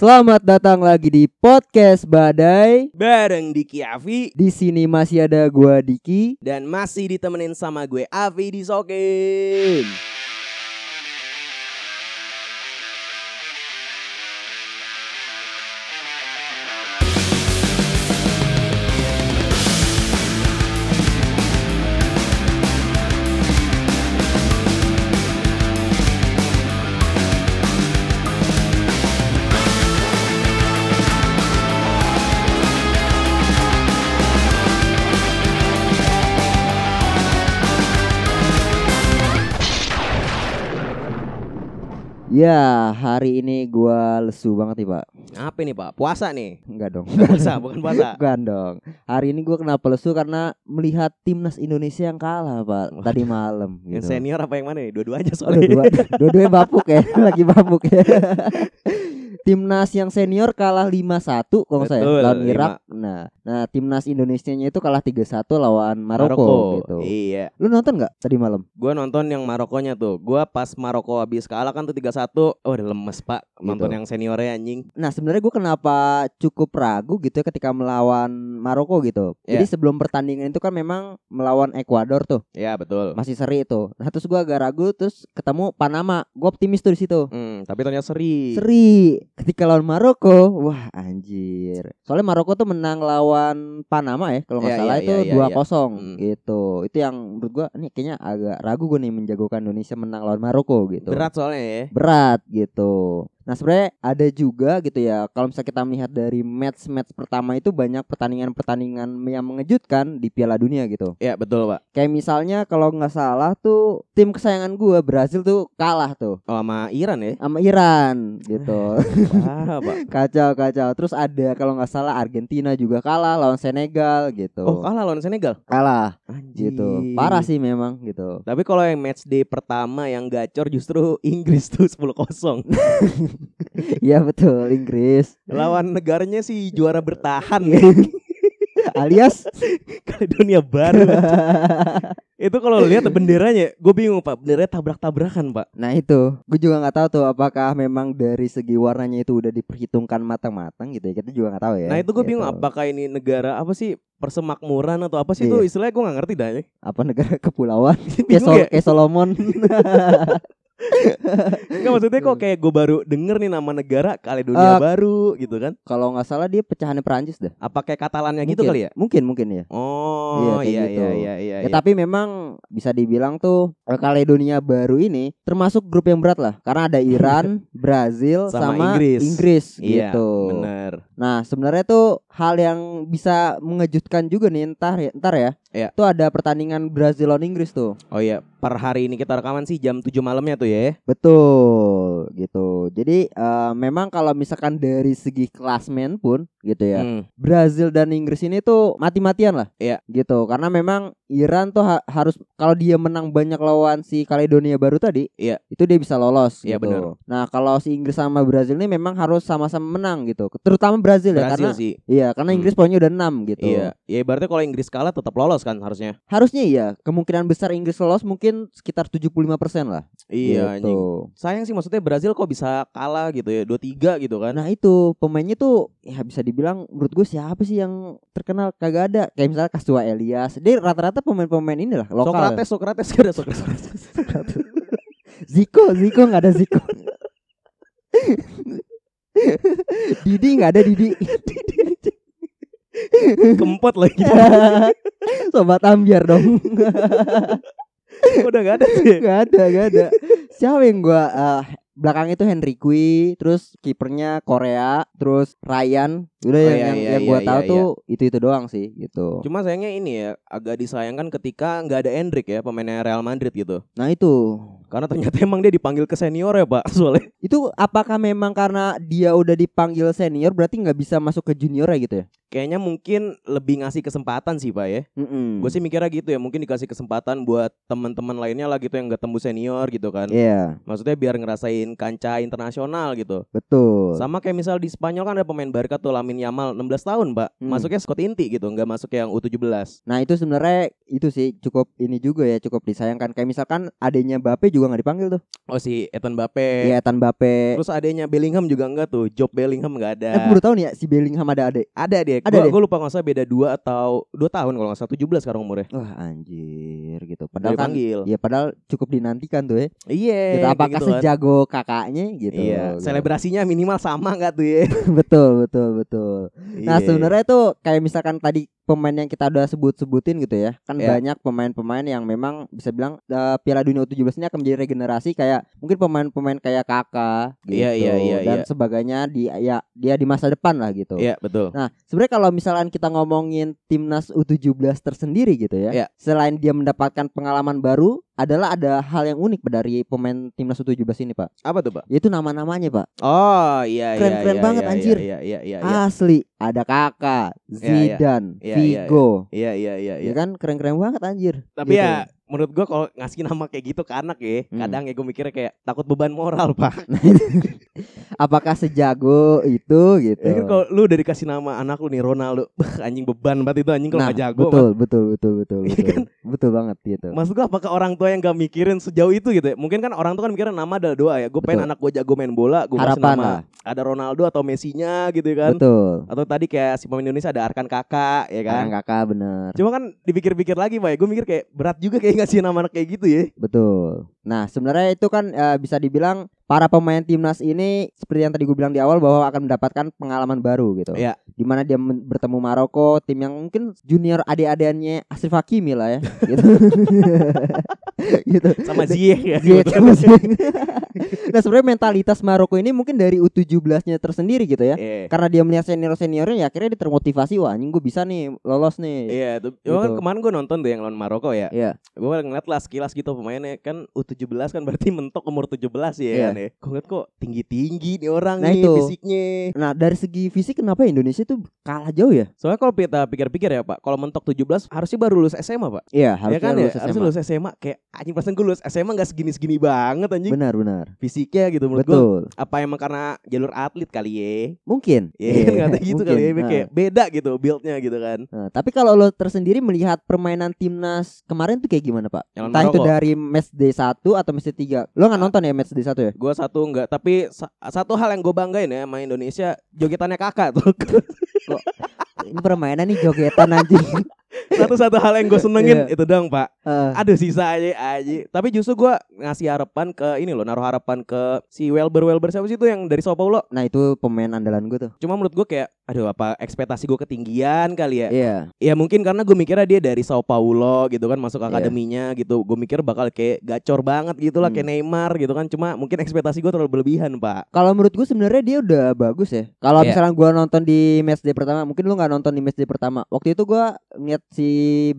Selamat datang lagi di podcast Badai. Bareng Diki Avi Di sini masih ada gua Diki. dan masih ditemenin sama gue Avi di Sokin. Ya, hari ini gua lesu banget nih, Pak. Apa nih Pak? Puasa nih? Enggak dong. Puasa, bukan puasa. Bukan dong. Hari ini gua kenapa lesu karena melihat timnas Indonesia yang kalah, Pak, tadi malam Yang gitu. senior apa yang mana nih? Dua-duanya Oh, soalnya. dua, dua-duanya bapuk ya, lagi bapuk ya. timnas yang senior kalah 5-1 kalau saya lawan. Irak. Nah, nah timnas Indonesianya itu kalah 3-1 lawan Maroko, gitu. Iya. Lu nonton nggak tadi malam? Gue nonton yang Marokonya tuh. Gue pas Maroko habis kalah kan tuh 3-1. Oh udah lemes pak. Nonton Gitu. yang seniornya anjing. Nah sebenarnya gue kenapa cukup ragu gitu ya ketika melawan Maroko gitu. Jadi Iya. sebelum pertandingan itu kan memang melawan Ekuador tuh Ya betul. masih seri itu. Nah terus gue agak ragu terus ketemu Panama. Gue optimis tuh di situ. Hmm, tapi ternyata seri. Seri ketika lawan Maroko, wah anjir. Soalnya Maroko tuh menang lawan Panama ya kalau nggak Iya, salah iya, itu iya, iya, dua iya. kosong Hmm. gitu. Itu yang menurut gue ini kayaknya agak ragu gue nih menjagokan Indonesia menang lawan Maroko gitu Berat soalnya ya. berat gitu. Nah sebenarnya ada juga gitu ya kalau misalnya kita melihat dari match-match pertama itu banyak pertandingan-pertandingan yang mengejutkan di Piala Dunia gitu. Ya betul pak. Kayak misalnya kalau nggak salah tuh tim kesayangan gua Brazil tuh kalah tuh Oh sama Iran ya. sama Iran gitu. Wah pak. kacau kacau. Terus ada kalau nggak salah Argentina juga kalah lawan Senegal gitu. Oh kalah lawan Senegal. kalah Anjir. gitu. Parah sih memang gitu. Tapi kalau yang match day pertama yang gacor justru Inggris tuh 10-0. Iya betul Inggris. Lawan negaranya sih juara bertahan Iya. Alias Kaledonia Baru. Itu kalau lihat benderanya, gue bingung pak, benderanya tabrak-tabrakan pak. Nah itu, gue juga nggak tahu tuh apakah memang dari segi warnanya itu udah diperhitungkan matang-matang gitu ya. Kita juga nggak tahu ya. Nah itu gue bingung gitu. apakah ini negara apa sih persemakmuran atau apa sih Iya. itu istilahnya gue nggak ngerti dah ya. apa negara kepulauan kayak, Bingung Sol- ya? kayak Solomon. Enggak maksudnya kok kayak gue baru denger nih nama negara Kaledonia Eh, Baru gitu kan. Kalau nggak salah dia pecahannya Perancis dah. Apa kayak Katalannya gitu Mungkin. kali ya? Mungkin mungkin ya. Oh Iya, iya gitu. iya iya iya. Ya, iya. tapi memang bisa dibilang tuh eh, Kaledonia baru ini termasuk grup yang berat lah karena ada Iran, Brazil Sama sama, Inggris. Inggris Iya, gitu. bener. Nah, sebenarnya tuh hal yang bisa mengejutkan juga nih entar ya, entar ya. Iya. Tuh ada pertandingan Brazil lawan Inggris tuh. Oh iya, per hari ini kita rekaman sih jam 7 malamnya tuh ya. Betul, gitu. Jadi eh, memang kalau misalkan dari segi klasmen pun gitu ya. Hmm. Brazil dan Inggris ini tuh mati-matian lah. Iya. Gitu. Karena memang Iran tuh ha- harus kalau dia menang banyak lawan si Kaledonia baru tadi, Iya. itu dia bisa lolos Iya, gitu. benar. Nah, kalau si Inggris sama Brazil ini memang harus sama-sama menang gitu. Terutama Brazil, ya Brazil karena sih. iya, karena Hmm. Inggris poinnya udah 6 gitu. Iya, ya ibaratnya kalau Inggris kalah tetap lolos kan harusnya. Harusnya iya, kemungkinan besar Inggris lolos mungkin sekitar 75% lah. Iya, anjing. gitu. Sayang sih maksudnya Brazil kok bisa kalah gitu ya, 2-3 gitu kan. Nah itu pemainnya tuh ya bisa dibilang menurut gue siapa sih yang terkenal kagak ada kayak misalnya Kastua Elias dia rata-rata pemain-pemain ini lah lokal Sokrates, Sokrates gak ada Sokrates. Ziko Ziko nggak ada Ziko Didi nggak ada Didi Kempot lagi. Sobat Ambiar dong Udah gak ada sih. nggak ada nggak ada siapa yang gua eh, belakang itu Henry Kui terus kipernya Korea terus Ryan udah Oh, yang iya, yang, iya, yang iya, gua iya, tahu iya. tuh itu itu doang sih gitu Cuma sayangnya ini ya agak disayangkan ketika nggak ada Endrick ya pemainnya Real Madrid gitu. nah itu Karena ternyata emang dia dipanggil ke senior ya pak soalnya. Itu apakah memang karena dia udah dipanggil senior berarti nggak bisa masuk ke junior ya gitu ya? Kayaknya mungkin lebih ngasih kesempatan sih pak ya. Mm-mm. Gue sih mikirnya gitu ya, mungkin dikasih kesempatan buat teman-teman lainnya lah gitu yang gak tembus senior gitu kan. Iya, Maksudnya biar ngerasain kancah internasional gitu. betul. Sama kayak misal di Spanyol kan ada pemain Barca tuh Lamin Yamal 16 tahun, Pak. Hmm. Masuknya squad inti gitu, nggak masuk yang U17. Nah itu sebenarnya itu sih cukup ini juga ya cukup disayangkan kayak misalkan adanya Bape juga nggak dipanggil tuh. Oh si Ethan Bape. Iya Ethan Bape. Terus adanya Bellingham juga enggak tuh. Job Bellingham enggak ada. Eh, aku baru tahu nih ya si Bellingham ada adek. Ada dia. Ada Gua, deh. gua lupa nggak salah beda 2 atau 2 tahun kalau nggak salah 17 sekarang umurnya. Wah anjir gitu. Padahal kan ya padahal cukup dinantikan tuh ya. Iya. gitu. Apakah gitu kan. sejago kakaknya gitu. Iya, Gitu. selebrasinya minimal sama enggak tuh ya? betul betul betul. Nah Iya. sebenarnya tuh kayak misalkan tadi pemain yang kita udah sebut-sebutin gitu ya kan Ya. banyak pemain-pemain yang memang bisa bilang eh, Piala Dunia U17 ini akan menjadi regenerasi kayak mungkin pemain-pemain kayak Kakak gitu Iya, iya, iya, dan iya. sebagainya di ya dia di masa depan lah gitu. Iya, betul. Nah, sebenarnya kalau misalkan kita ngomongin timnas U17 tersendiri gitu ya, Iya. selain dia mendapatkan pengalaman baru, adalah ada hal yang unik dari pemain timnas U17 ini, Pak. Apa tuh, Pak? Yaitu nama-namanya, Pak. Oh, iya iya Keren-keren iya, banget, iya, anjir. Iya iya iya iya. Asli, ada Kakak, Iya, iya. Zidane, Iya, iya, Vigo. Iya iya iya Ya iya. kan keren-keren banget anjir. Tapi Gitu. ya menurut gua kalau ngasih nama kayak gitu ke anak ya, Hmm. kadang ya gue mikirnya kayak takut beban moral, Pak. apakah sejago itu gitu. Ya kan kalau lu udah dikasih nama anak lu nih Ronaldo, anjing beban banget itu anjing kalau nah, jago. betul, betul, betul, betul, Iya betul, kan? betul banget gitu. Maksud gua apakah orang tua yang gak mikirin sejauh itu gitu ya? Mungkin kan orang tua kan mikirin nama adalah doa ya. Gue pengen anak gue jago main bola, gue kasih nama lah. ada Ronaldo atau Messi-nya gitu kan. Betul. Atau tadi kayak si pemain Indonesia ada Arkan Kakak ya kan. Kan kakak bener. Cuma kan dipikir-pikir lagi, Pak. Gue mikir kayak berat juga kayak ngasih nama anak kayak gitu ya. Betul. Nah, sebenarnya itu kan eh, bisa dibilang para pemain timnas ini seperti yang tadi gue bilang di awal bahwa akan mendapatkan pengalaman baru gitu. Iya. Di mana dia bertemu Maroko, tim yang mungkin junior adik-adiannya Ashraf Hakimi lah ya. gitu. gitu. Sama Ziyech ya. Ziyech sama Ziyech. nah, sebenarnya mentalitas Maroko ini mungkin dari U17-nya tersendiri gitu ya. Iya. Karena dia melihat senior-seniornya ya akhirnya dia termotivasi wah anjing gue bisa nih lolos nih. Iya, tuh. Cuma kan Gitu. kemarin gue nonton tuh yang lawan Maroko ya. Iya. Gue ngeliat lah sekilas gitu pemainnya kan U17 kan berarti mentok umur 17 ya Iya. kan ya. Gue ngeliat kok tinggi-tinggi nih orang Nah, nih itu. fisiknya. Nah, dari segi fisik kenapa Indonesia tuh kalah jauh ya? Soalnya kalau kita pikir-pikir ya Pak, kalau mentok 17 harusnya baru lulus SMA Pak. Iya, ya harusnya kan lulus ya, SMA. harusnya lulus SMA kayak anjing perasaan gue lulus SMA gak segini-segini banget anjing. Benar, benar. Fisiknya gitu menurut gue. Betul. Apa emang karena jalur atlet kali ya? Mungkin. Ya kan kata gitu kali ya, kayak beda gitu buildnya gitu kan. Nah, tapi kalau lo tersendiri melihat permainan timnas kemarin tuh kayak gimana, Pak? Yang Entah itu dari match day 1 atau match day 3. Lo nggak nonton ya match day 1 ya? Gue satu enggak, tapi sa- satu hal yang gue banggain ya sama Indonesia jogetannya kakak tuh. Ini permainan nih jogetan anjing. Satu-satu hal yang gue senengin Iya. itu dong pak. Eh, Aduh sisa aja aja. Tapi justru gue ngasih harapan ke ini loh, naruh harapan ke si Welber Welber siapa sih itu yang dari Sao Paulo. nah, itu pemain andalan gue tuh. Cuma menurut gue kayak, aduh apa ekspektasi gue ketinggian kali ya. Iya. Ya mungkin karena gue mikirnya dia dari Sao Paulo gitu kan masuk Iya. akademinya gitu. Gue mikir bakal kayak gacor banget gitu lah Hmm. kayak Neymar gitu kan. Cuma mungkin ekspektasi gue terlalu berlebihan pak. Kalau menurut gue sebenarnya dia udah bagus ya. Kalau Iya. misalnya gua nonton di match day pertama, mungkin lu nggak nonton di match day pertama. Waktu itu gua ngeliat si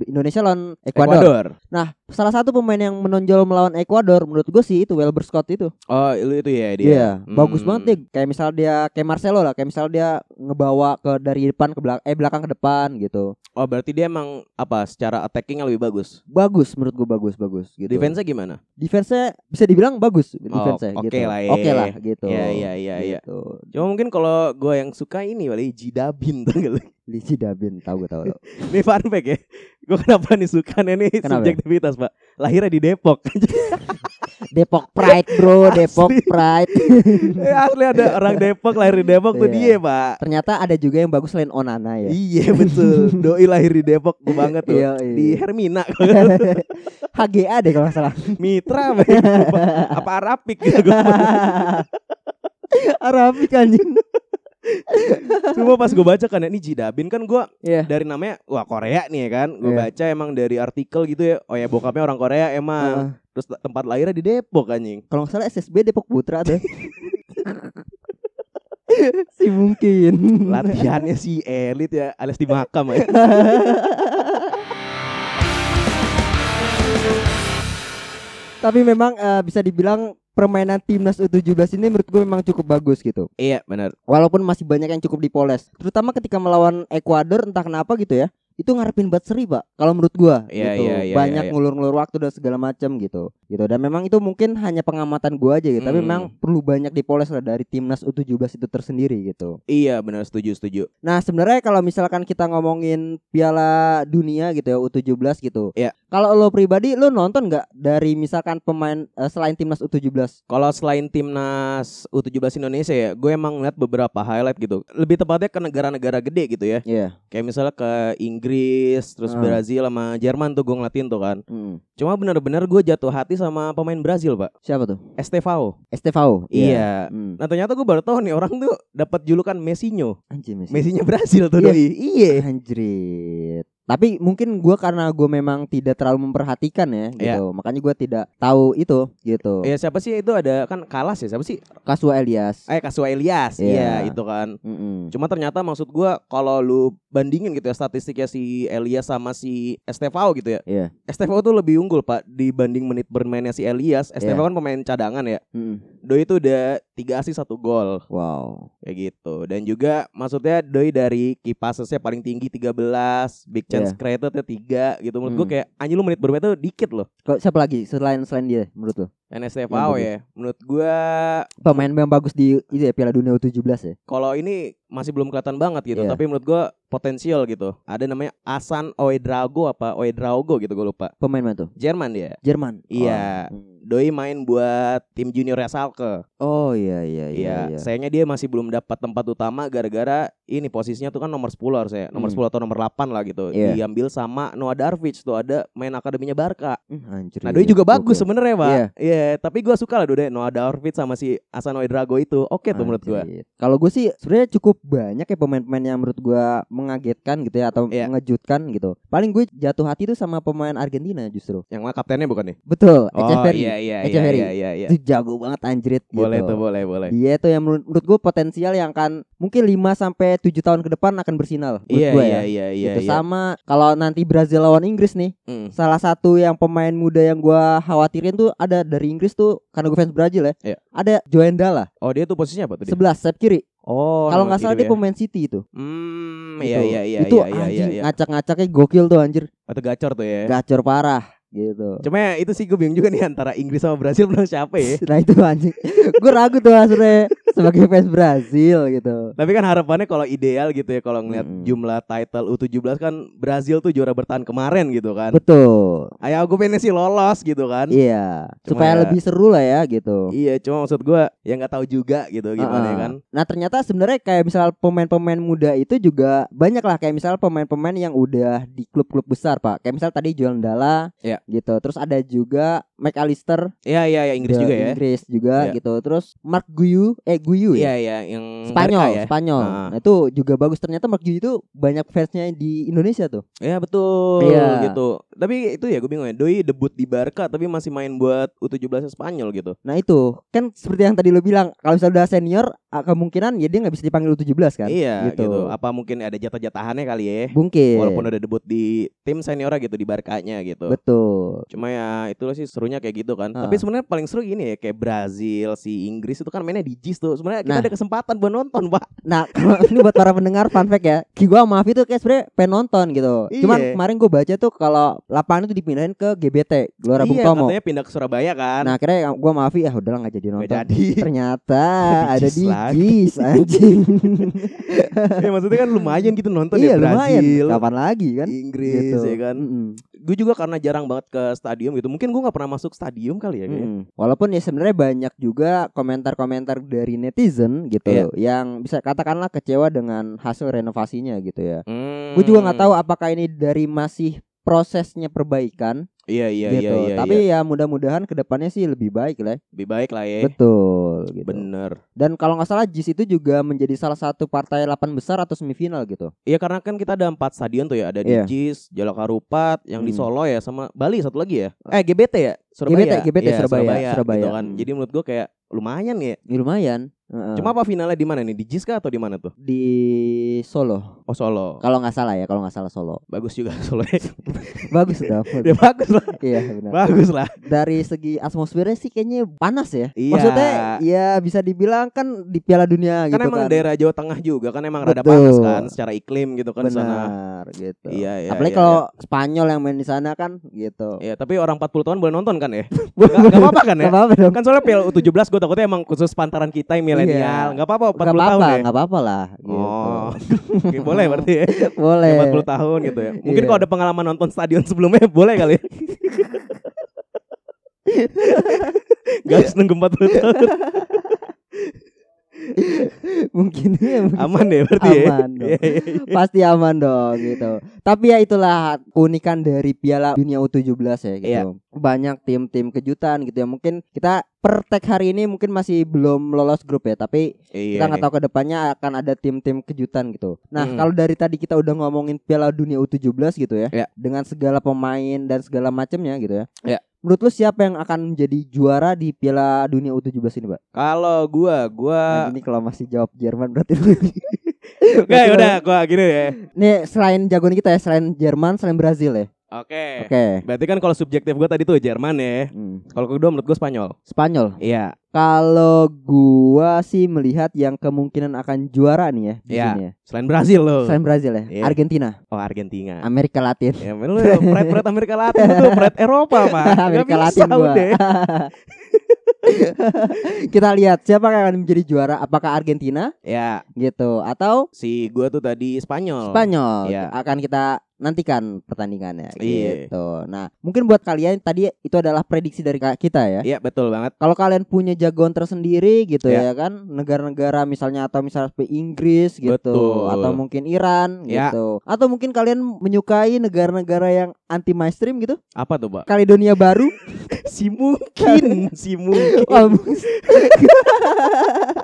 Indonesia lawan Ekuador. Ecuador. Nah, salah satu pemain yang menonjol melawan Ekuador menurut gue sih itu Welber Scott itu. Oh itu, itu ya dia. Iya, bagus Hmm. banget deh. Kayak misal dia kayak Marcelo lah, kayak misal dia ngebawa ke dari depan ke belakang eh belakang ke depan gitu. Oh berarti dia emang apa secara attackingnya lebih bagus. Bagus menurut gue bagus bagus gitu. Defense-nya gimana? Defense-nya bisa dibilang bagus defense-nya oke gitu. lah ya. Oke lah gitu. Iya iya iya iya. Gitu. Cuma mungkin kalau gue yang suka ini kali Jidabin tuh? Lici Dabin tahu gue tahu. Ini fun fact ya. Gue kenapa nih suka ini Kenapa? subjektivitas pak. Lahirnya di Depok. Depok Pride bro, Depok Asli. Pride. eh, asli ada orang Depok lahir di Depok tuh Iya. dia pak. Ternyata ada juga yang bagus selain Onana ya. Iya betul. Doi lahir di Depok gue banget tuh. Iya, iya. Di Hermina. HGA deh kalau salah. Mitra apa, apa Arapik gitu. Gua- Arabik anjing. Cuma pas gue baca kan ya, ini Jidabin kan gue Iya. dari namanya wah Korea nih ya kan. Gue Iya. baca emang dari artikel gitu ya. Oh ya bokapnya orang Korea emang. Heeh. Terus te- tempat lahirnya di Depok anjing. Kalau nggak salah SSB Depok Putra tuh. si mungkin. Latihannya si elit ya alias di makam ya. Tapi memang eh, bisa dibilang permainan timnas U17 ini menurut gue memang cukup bagus gitu. Iya, benar. Walaupun masih banyak yang cukup dipoles, terutama ketika melawan Ekuador entah kenapa gitu ya. Itu ngarepin banget seri, Pak. Kalau menurut gua Iya, gitu. iya, iya, banyak iya. ngulur-ngulur waktu dan segala macam gitu. Gitu. Dan memang itu mungkin hanya pengamatan gua aja gitu, tapi Hmm. memang perlu banyak dipoles lah dari timnas U17 itu tersendiri gitu. Iya, benar setuju, setuju. Nah, sebenarnya kalau misalkan kita ngomongin Piala Dunia gitu ya U17 gitu. Iya. Kalau lo pribadi lo nonton nggak dari misalkan pemain eh, selain timnas U17? Kalau selain timnas U17 Indonesia ya, gue emang ngeliat beberapa highlight gitu. Lebih tepatnya ke negara-negara gede gitu ya. Iya. Kayak misalnya ke Inggris, terus Ah. Brazil sama Jerman tuh gue ngeliatin tuh kan. Hmm. Cuma bener-bener gue jatuh hati sama pemain Brazil, Pak. Siapa tuh? Estevao. Estevao. Iya. Hmm. Nah ternyata gue baru tahu nih orang tuh dapat julukan Messinho. Anjir Messi. Messinya Brazil tuh Iya. doi. Iya. Anjrit. Tapi mungkin gua karena gue memang tidak terlalu memperhatikan ya gitu. Makanya gua tidak tahu itu gitu. Ya siapa sih itu ada kan Kalas ya siapa sih? Kasua Elias. Eh Kasua Elias. Iya. Iya, itu kan. Mm-mm. Cuma ternyata maksud gua kalau lu bandingin gitu ya statistiknya si Elias sama si Estevao gitu ya. Iya. Estevao tuh lebih unggul Pak dibanding menit bermainnya si Elias. Estevao Iya. kan pemain cadangan ya. Mm-mm. Doi itu udah 3 assist 1 gol Wow. kayak gitu. Dan juga maksudnya Doi dari key passesnya paling tinggi 13, big chance Iya. creatednya 3 gitu. Menurut gua Hmm. kayak anjir lu menit bermain tuh dikit loh. Kok siapa lagi selain selain dia menurut lo? Bagus. ya. Menurut gua Pemain yang bagus di itu ya Piala Dunia U17 ya. kalau ini masih belum kelihatan banget gitu, Iya. tapi menurut gua potensial gitu. Ada namanya Asan Oedrago apa Oedraogo gitu gue lupa. Pemain mana tuh? Jerman dia. Jerman. Iya. Oh. Doi main buat tim junior Schalke. Oh iya iya iya. Iya, iya. sayangnya dia masih belum dapat tempat utama gara-gara ini posisinya tuh kan nomor 10 harusnya. Nomor Hmm. 10 atau nomor 8 lah gitu. Iya. Diambil sama Noah Darvic tuh ada main akademinya Barca. Hmm, anjir. Nah, Doi juga bagus sebenarnya, Pak. Iya. Iya, tapi gua suka lah Doi Noah Darvic sama si Asan Oedrago itu. Oke tuh menurut. Anjir. Kalau gue sih sebenarnya cukup banyak ya pemain-pemain yang menurut gua mengagetkan gitu ya atau Iya. mengejutkan gitu. Paling gue jatuh hati itu sama pemain Argentina justru. Yang mana kaptennya bukan nih? Betul, Oh, Echeverri. iya iya iya iya iya. iya. Itu jago banget anjrit Boleh gitu. tuh, boleh, boleh. Dia tuh yang menurut, menurut gue potensial yang akan mungkin 5 sampai 7 tahun ke depan akan bersinar menurut Iya gua iya ya. iya iya. gitu. iya. Sama kalau nanti Brazil lawan Inggris nih, Hmm. salah satu yang pemain muda yang gua khawatirin tuh ada dari Inggris tuh karena gue fans Brazil ya. Iya. Ada Joendala Oh, dia tuh posisinya apa tuh dia? 11 sayap kiri. Oh, kalau nggak salah dia ya. pemain City itu. Hmm, Gitu. iya iya iya itu iya iya anjing iya. ngacak-ngacaknya gokil tuh anjir. Atau gacor tuh ya. Gacor parah gitu. Cuma ya itu sih gue bingung juga nih antara Inggris sama Brasil menang siapa ya. Nah itu anjing. gue ragu tuh sebenarnya sebagai fans Brazil gitu. Tapi kan harapannya kalau ideal gitu ya kalau ngeliat Mm-mm. jumlah title U17 kan Brazil tuh juara bertahan kemarin gitu kan. Betul. Ayo gue pengen sih lolos gitu kan. Iya, Cuma supaya ya- lebih seru lah ya gitu. Iya, cuma maksud gue ya nggak tahu juga gitu gimana ya Ah, ah. kan. Nah ternyata sebenarnya kayak misal pemain-pemain muda itu juga banyak lah kayak misal pemain-pemain yang udah di klub-klub besar pak. Kayak misal tadi Joel Dalla, Iya. gitu. Terus ada juga McAllister, Iya iya ya Inggris the juga ya. Inggris juga Iya. gitu. Terus Mark Guyu, eh Guyu Iya ya. iya yang Spanyol, ya. Spanyol. Ah. Nah, itu juga bagus. Ternyata Mark Guyu itu banyak fansnya di Indonesia tuh. Iya betul Iya. gitu. Tapi itu ya gue bingung ya. Doi debut di Barca tapi masih main buat U17 Spanyol gitu. Nah itu kan seperti yang tadi lo bilang, kalau misalnya udah senior, ah, kemungkinan ya dia nggak bisa dipanggil U17 kan? iya gitu. gitu. Apa mungkin ada jatah-jatahannya kali ya? Mungkin. Walaupun udah debut di tim senior gitu di Barkanya gitu. Betul. Cuma ya itulah sih serunya kayak gitu kan. Ah. Tapi sebenarnya paling seru gini ya kayak Brazil, si Inggris itu kan mainnya di JIS tuh. Sebenarnya kita Nah. ada kesempatan buat nonton, Pak. Nah, kalau ini buat para pendengar fun fact ya. Ki gua sama Afi tuh kayak sebenarnya pengen nonton gitu. Cuman Iya. kemarin gue baca tuh kalau lapangan itu dipindahin ke GBT, Gelora Bung iya, Tomo. katanya pindah ke Surabaya kan. Nah, akhirnya gua sama Afi ya udahlah nggak jadi Nggak nonton. jadi. Ternyata ada di. JIS anjing. ya maksudnya kan lumayan gitu nonton iya ya lumayan. Brazil, Kapan lagi kan? Inggris Gitu. ya kan. Mm-mm. Gue juga karena jarang banget ke stadium gitu. Mungkin gue nggak pernah masuk stadium kali ya. Mm-mm. Walaupun ya sebenarnya banyak juga komentar-komentar dari netizen gitu Iya. yang bisa katakanlah kecewa dengan hasil renovasinya gitu ya. Hmm. Gue juga nggak tahu apakah ini dari masih prosesnya perbaikan Iya iya gitu. iya iya. Tapi iya. ya mudah-mudahan ke depannya sih lebih baik lah. lebih baik lah ya. Betul gitu. Bener. Dan kalau nggak salah JIS itu juga menjadi salah satu partai 8 besar atau semifinal gitu. Iya karena kan kita ada empat stadion tuh ya. Ada di Iya. JIS, Jalak Harupat, yang di Hmm. Solo ya, sama Bali satu lagi ya. Eh GBT ya, Surabaya. GBT, GBT, Iya, Surabaya, gitu Surabaya. kan. Hmm. Jadi menurut gue kayak lumayan ya. Ya, lumayan. Heeh. Cuma apa finalnya di mana nih? Di JIS kah atau di mana tuh? di Solo. Oh Solo. Kalau nggak salah ya, kalau nggak salah Solo. Bagus juga Solo. Bagus dong. ya bagus lah. Iya benar. Bagus lah. Dari segi atmosfernya sih kayaknya panas ya. Iya. Maksudnya ya bisa dibilang kan di Piala Dunia Kan gitu emang kan. daerah Jawa Tengah juga kan emang rada Betul. panas kan secara iklim gitu kan di sana. Gitu. Iya, iya, Apalagi iya, kalau Spanyol yang main di sana kan gitu. Iya, tapi orang 40 tahun boleh nonton kan ya? Gak, gak apa-apa kan ya? Gak apa-apa dong. Kan soalnya Piala U17 gue takutnya emang khusus pantaran kita yang milenial. Iya. Gak apa-apa 40 Gak tahun apa-apa, ya. gak apa-apa lah. Gitu. Oh, Oke, boleh berarti ya. Boleh. Yang 40 tahun gitu ya. Mungkin Iya. kalau ada pengalaman nonton stadion sebelumnya boleh kali. ya. Guys nunggu 40 tahun mungkin ya, mungkin. Aman ya berarti ya Aman dong. Iya, iya, iya. Pasti aman dong gitu. Tapi ya itulah keunikan dari Piala Dunia U17 ya gitu. Banyak tim-tim kejutan gitu ya. Mungkin kita per tag hari ini mungkin masih belum lolos grup ya, tapi Iya kita nggak tahu ke depannya akan ada tim-tim kejutan gitu. Nah, Hmm. kalau dari tadi kita udah ngomongin Piala Dunia U17 gitu ya, dengan segala pemain dan segala macamnya gitu ya. Menurut lu siapa yang akan menjadi juara di Piala Dunia U17 ini, Pak? Kalau gua, gua Nah, ini kalau masih jawab Jerman berarti lu Oke, udah gua gini ya. Nih selain jagoan kita ya, selain Jerman, selain Brazil ya. Oke. Oke. Berarti kan kalau subjektif gua tadi tuh Jerman ya. Hmm. Kalau kedua menurut gua Spanyol. Spanyol. Iya. Kalau gua sih melihat yang kemungkinan akan juara nih ya di Iya. sini ya. Selain Brazil loh. Selain Brazil ya, Iya. Argentina, Oh Argentina. Amerika Latin. Ya men lu pride Amerika Latin tuh pride Eropa mah. Amerika bisa Latin gua. udah. Kita lihat siapa yang akan menjadi juara, apakah Argentina Ya, gitu atau si gua tuh tadi Spanyol. Spanyol. Iya. Akan kita nantikan pertandingannya Iya. gitu. Nah, mungkin buat kalian tadi itu adalah prediksi dari kita ya. Iya betul banget. Kalau kalian punya jagoan tersendiri gitu Ya. ya kan, negara-negara misalnya atau misalnya seperti Inggris gitu Betul. atau mungkin Iran Ya. gitu. Atau mungkin kalian menyukai negara-negara yang anti mainstream gitu. Apa tuh, Pak? Kaledonia Baru. si mungkin, si mungkin.